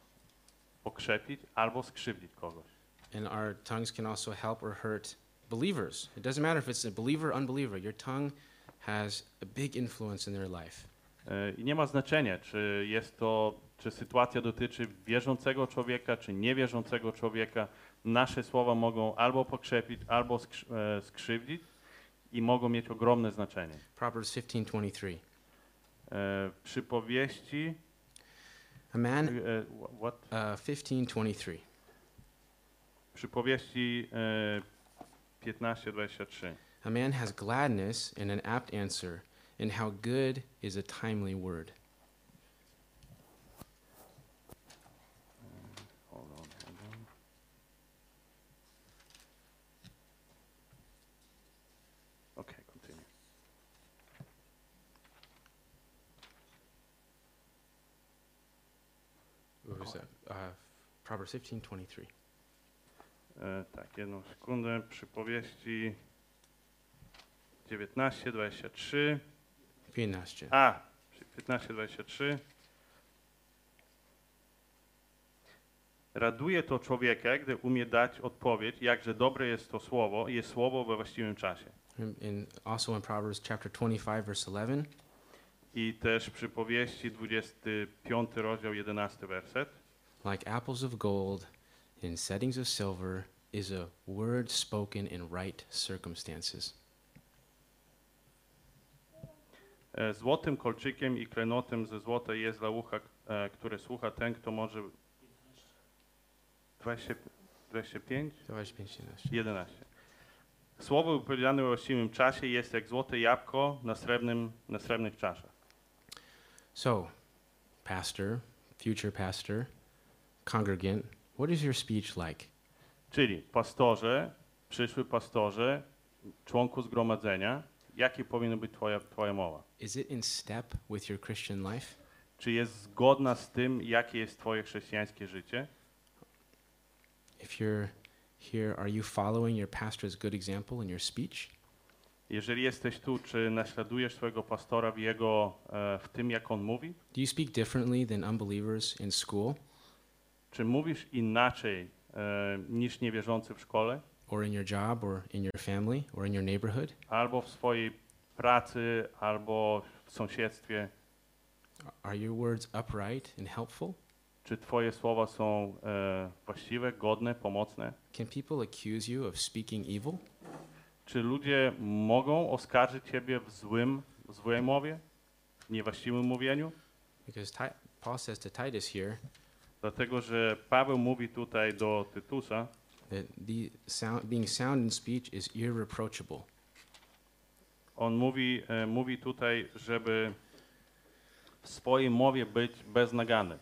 pokrzepić, albo skrzywdzić kogoś. And our tongues can also help or hurt believers. It doesn't matter if it's a believer or unbeliever, your tongue has a big influence in their life. E, I nie ma znaczenia, czy jest to, czy sytuacja dotyczy wierzącego człowieka, czy niewierzącego człowieka. Nasze słowa mogą albo pokrzepić, albo e, skrzywdzić i mogą mieć ogromne znaczenie. Proverbs 15:23. E, Przypowieści, A man e, wha- what? uh, 15:23. Przypowieści e, 15-23. A man has gladness in an apt answer, and how good is a timely word. Hold on, hold. Okay, continue. What was that? Uh, Proverbs 15:23. E, tak, jedną sekundę. Przypowieści 19, 23. 15. A, 15, 23. Raduje to człowieka, gdy umie dać odpowiedź, jakże dobre jest to słowo jest słowo we właściwym czasie. And also in Proverbs chapter 25 verse 11, I też przypowieści 25 rozdział 11 werset. like apples of gold in settings of silver is a word spoken in right circumstances. Złotym kolczykiem i klenotem ze złota jest dla ucha, które słucha ten, kto może... 20, 25? 25, 11. 11. Słowo wypowiedziane właściwym czasie jest jak złote jabłko na, srebrnym, na srebrnych czaszach. So, pastor, future pastor, congregant, what is your speech like? Czyli pastorze, przyszły pastorze, członku zgromadzenia, jakie powinna być twoja, twoja mowa? Is it in step with your Christian life? Czy jest zgodna z tym, jakie jest twoje chrześcijańskie życie? If you're here, are you following your pastor's good example in your speech? Jeżeli jesteś tu, czy naśladujesz swojego pastora w jego, e, w tym, jak on mówi? Do you speak differently than unbelievers in school Czy mówisz inaczej e, niż niewierzący w szkole? or in your job or in your family or in your neighborhood? Albo w swojej pracy, albo w sąsiedztwie? Are your words upright and helpful? Czy Twoje słowa są e, właściwe, godne, pomocne? Can people accuse you of speaking evil? Czy ludzie mogą oskarżyć Ciebie w złym, w złej mowie, w niewłaściwym mówieniu? Because Paul says to Titus here Dlatego, że Paweł mówi tutaj do Tytusa, that the sound, being sound in speech is irreproachable. on mówi, e, mówi tutaj, żeby w swojej mowie być beznagany.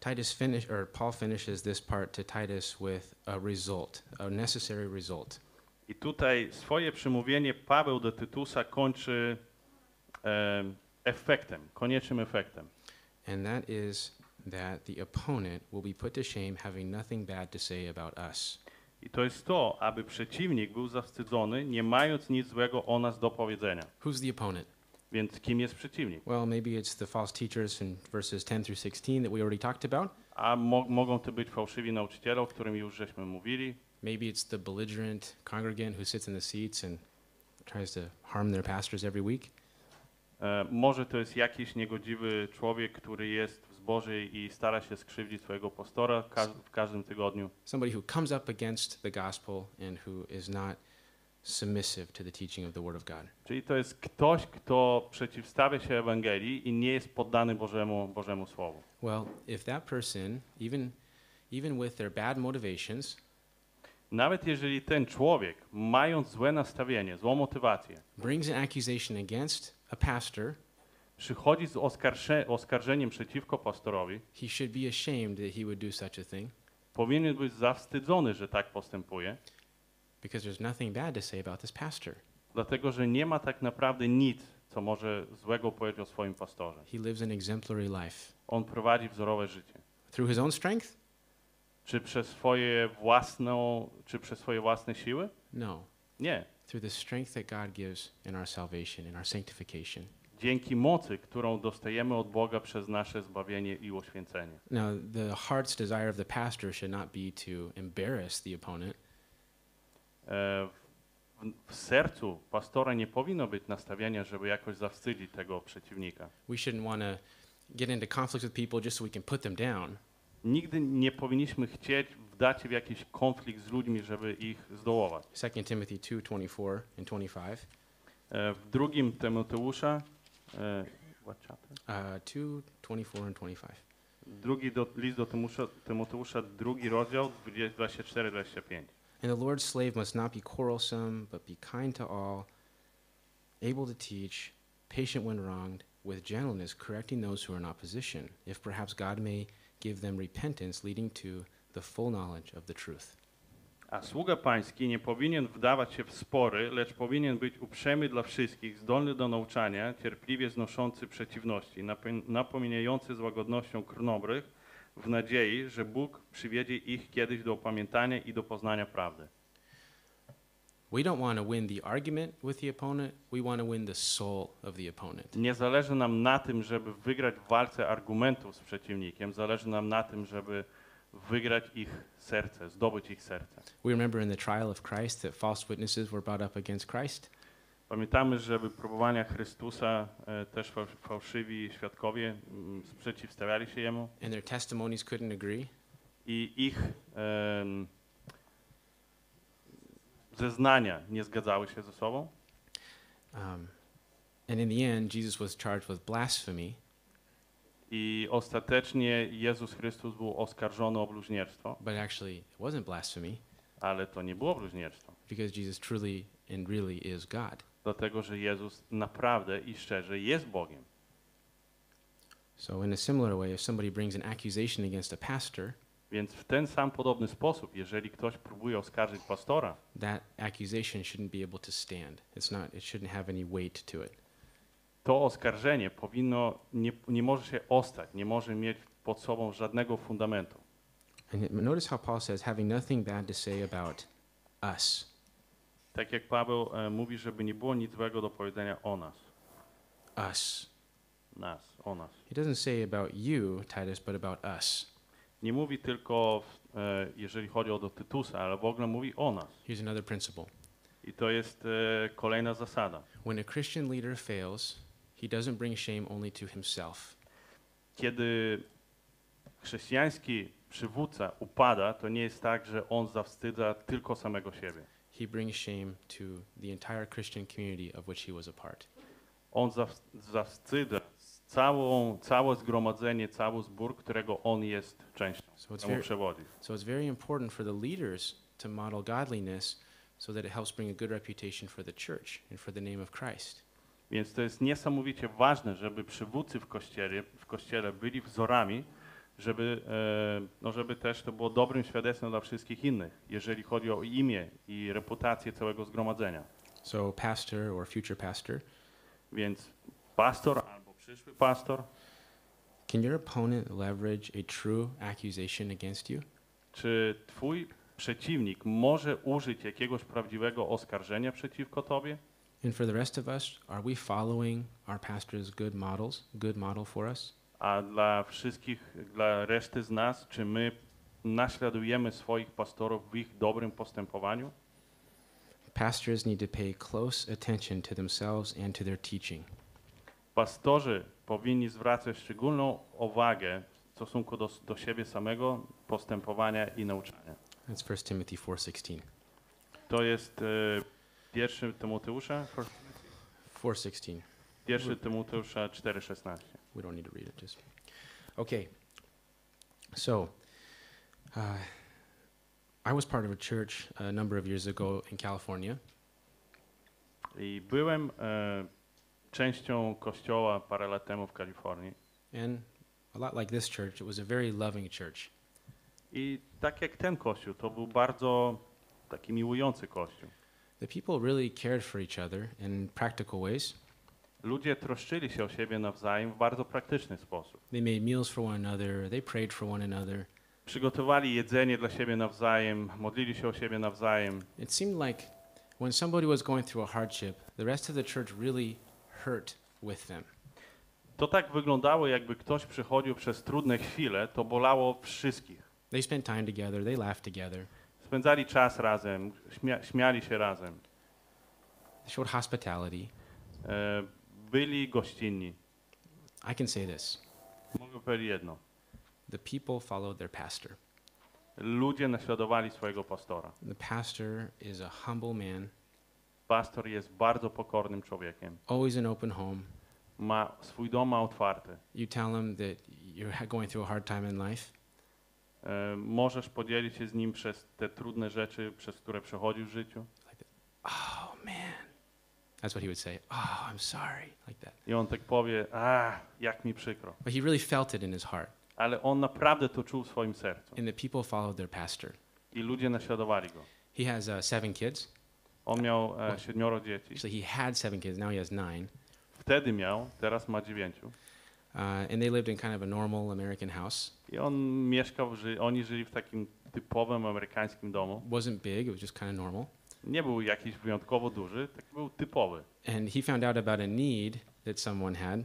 Titus finish or Paul finishes this part to Titus with a result, a necessary result. I tutaj swoje przemówienie Paweł do Tytusa kończy e, efektem, koniecznym efektem. And that is that the opponent will be put to shame having nothing bad to say about us. I to jest to, aby przeciwnik był zawstydzony, nie mając nic złego o nas do powiedzenia. Who's the opponent? Więc kim jest przeciwnik? Well, maybe it's the false teachers in verses 10 through 16 that we already talked about. A mo mogą to być fałszywi nauczyciele, o którym już żeśmy mówili. Maybe it's the belligerent congregant who sits in the seats and tries to harm their pastors every week. E, może to jest jakiś niegodziwy człowiek, który jest w zboży i stara się skrzywdzić swojego pastora w każdym tygodniu. Somebody who comes up against the gospel and who is not submissive to the teaching of the Word of God. Czyli to jest ktoś, kto przeciwstawia się Ewangelii i nie jest poddany Bożemu, Bożemu Słowu. Well, if that person, even, even with their bad motivations, Nawet jeżeli ten człowiek, mając złe nastawienie, złą motywację, brings an accusation against a pastor, przychodzi z oskarże oskarżeniem przeciwko pastorowi, he should be ashamed that he would do such a thing powinien być zawstydzony, że tak postępuje, because there's nothing bad to say about this pastor. dlatego że nie ma tak naprawdę nic, co może złego powiedzieć o swoim pastorze. He lives an exemplary life. On prowadzi wzorowe życie. Through his own strength? Czy przez swoje własną, czy przez swoje własne siły? No. Nie. Through the strength that God gives in our salvation, in our sanctification. Dzięki mocy, którą dostajemy od Boga przez nasze zbawienie i uświęcenie. Now, the heart's desire of the pastor should not be to embarrass the opponent, E, W, w sercu pastora nie powinno być nastawienia, żeby jakoś zawstydzić tego przeciwnika. we shouldn't want to get into conflicts with people just so we can put them down. Nigdy nie powinniśmy chcieć wdać się w jakiś konflikt z ludźmi, żeby ich zdołować. 2 Timothy 2:24 and 25. E, W drugim Tymoteusza, e, what chapter? Uh, 2 24 and 25. drugi do, list do Tymusza, Tymoteusza, drugi rozdział, 24-25. And the Lord's slave must not be quarrelsome, but be kind to all, able to teach, patient when wronged, with gentleness correcting those who are in opposition, if perhaps God may give them repentance leading to the full knowledge of the truth. A sługa pański nie powinien wdawać się w spory, lecz powinien być uprzejmy dla wszystkich, zdolny do nauczania, cierpliwie znoszący przeciwności, napo- napominający z łagodnością krnobrych, w nadziei, że Bóg przywiedzie ich kiedyś do opamiętania i do poznania prawdy. We don't want to win the argument with the opponent, we want to win the soul of the opponent. Nie zależy nam na tym, żeby wygrać w walce argumentów z przeciwnikiem, zależy nam na tym, żeby wygrać ich serce, zdobyć ich serce. We remember in the trial of Christ that false witnesses were brought up against Christ, Pamiętamy, że wypróbowania Chrystusa e, też fał- fałszywi świadkowie mm, sprzeciwstawiali się Jemu and their testimonies couldn't agree. i ich em, zeznania nie zgadzały się ze sobą. Um, and in the end, Jesus was charged with blasphemy, I ostatecznie Jezus Chrystus był oskarżony o bluźnierstwo, but actually it wasn't blasphemy ale to nie było bluźnierstwo, because Jesus truly and really is God. dlatego że Jezus naprawdę i szczerze jest Bogiem. So, in a similar way, if somebody brings an accusation against a pastor, Więc w ten sam podobny sposób, jeżeli ktoś próbuje oskarżyć pastora, that accusation shouldn't be able to stand. It's not, it shouldn't have any weight to it. To oskarżenie powinno, nie, nie może się ostać, nie może mieć pod sobą żadnego fundamentu. And notice how Paul says, having nothing bad to say about us. Tak jak Paweł e, mówi, żeby nie było nic złego do powiedzenia o nas, Us. nas, o nas. He doesn't say about you, Titus, but about us. Nie mówi tylko, e, jeżeli chodzi o do Tytusa, ale w ogóle mówi o nas. Here's another principle. I to jest e, kolejna zasada. When a Christian leader fails, He doesn't bring shame only to himself. Kiedy chrześcijański przywódca upada, to nie jest tak, że on zawstydza tylko samego siebie. He brings shame to the entire Christian community of which he was a part. On zaw- zawstydza całą, całe zgromadzenie, cały zbór, którego on jest częścią, So it's very, przewodzi. so it's very important for the leaders to model godliness so that it helps bring a good reputation for the church and for the name of Christ. Więc to jest niesamowicie ważne, żeby przywódcy w kościele, w kościele byli wzorami, żeby, e, no żeby też to było dobrym świadectwem dla wszystkich innych, jeżeli chodzi o imię i reputację całego zgromadzenia. So, pastor or future pastor, Więc pastor albo przyszły pastor, can your opponent leverage a true accusation against you? czy twój przeciwnik może użyć jakiegoś prawdziwego oskarżenia przeciwko tobie? And for the rest of us, are we following our pastor's good models, good model for us? A dla wszystkich, dla reszty z nas, czy my naśladujemy swoich pastorów w ich dobrym postępowaniu? Pastors need to pay close attention to themselves and to their teaching. Pastorzy powinni zwracać szczególną uwagę w stosunku do, do siebie samego, postępowania i nauczania. That's 1 Timothy 4:16. To jest pierwszy Tymoteusza, First- 4:16. pierwszy Tymoteusza 4,16. We don't need to read it. Just okay. So, uh, I was part of a church a number of years ago in California, I byłem e, częścią kościoła parę lat temu w Kalifornii. and a lot like this church, it was a very loving church. I tak jak ten kościół, to był bardzo taki miłujący kościół. The people really cared for each other in practical ways. Ludzie troszczyli się o siebie nawzajem w bardzo praktyczny sposób. They made meals for one another. They prayed for one another. Przygotowali jedzenie dla siebie nawzajem, modlili się o siebie nawzajem. It seemed like when somebody was going through a hardship, the rest of the church really hurt with them. To tak wyglądało, jakby ktoś przechodził przez trudne chwile, to bolało wszystkich. They spent time together. They laughed together. Spędzali czas razem, śmia śmiali się razem, They showed hospitality. e, byli gościnni. I can say this: Mogę powiedzieć jedno. the people followed their pastor. Ludzie naśladowali swojego pastora. The pastor is a humble man, Pastor jest bardzo pokornym człowiekiem. always an open home. Ma swój dom ma otwarty. You tell him that you're going through a hard time in life, możesz podzielić się z nim przez te trudne rzeczy, przez które przechodził w życiu. oh man. That's what he would say. Oh, I'm sorry, like that. I on tak powie, a, jak mi przykro. But he really felt it in his heart. Ale on naprawdę to czuł w swoim sercu. And the people followed their pastor. I ludzie naśladowali go. He has uh, seven kids. On miał e, siedmioro dzieci. Actually, he had seven kids. Now he has nine. Wtedy miał, teraz ma dziewięciu. Uh, and they lived in kind of a normal American house. I on mieszkał, ży, oni żyli w takim typowym amerykańskim domu. wasn't big. It was just kind of normal. Nie był jakiś wyjątkowo duży, tak był typowy. And he found out about a need that someone had.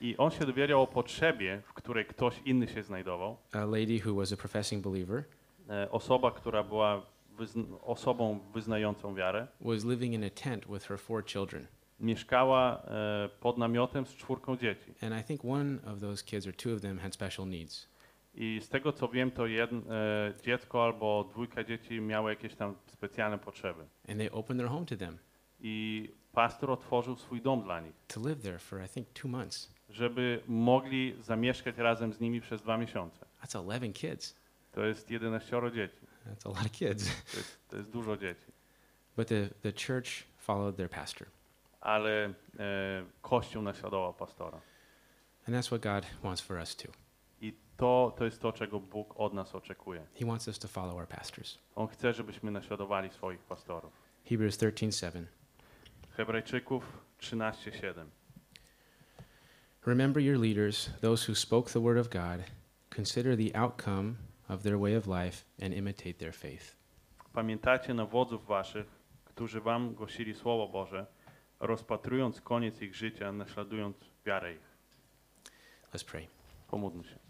I on się dowiedział o potrzebie, w której ktoś inny się znajdował. A lady who was a professing believer E, osoba, która była wyzn- osobą wyznającą wiarę, was living in a tent with her four children. Mieszkała e, pod namiotem z czwórką dzieci. And I think one of those kids or two of them had special needs. I z tego co wiem, to jedno, e, dziecko albo dwójka dzieci miało jakieś tam specjalne potrzeby. And they opened their home to them I pastor otworzył swój dom dla nich, to live there for, I think, two months. żeby mogli zamieszkać razem z nimi przez dwa miesiące. That's 11 kids. To jest 11 dzieci. That's a lot of kids. To jest, to jest dużo dzieci. But the, the church followed their pastor. Ale e, Kościół naśladował pastora. And that's what God wants for us too. I to, to jest to, czego Bóg od nas oczekuje. He wants us to follow our pastors. On chce, żebyśmy naśladowali swoich pastorów. Hebrews 13:7. Hebrajczyków 13:7. Remember your leaders, those who spoke the word of God. Consider the outcome of their way of life and imitate their faith. Pamiętacie na wodzów waszych, którzy wam głosili Słowo Boże, rozpatrując koniec ich życia, naśladując wiarę ich. Let's pray. Pomódlmy się.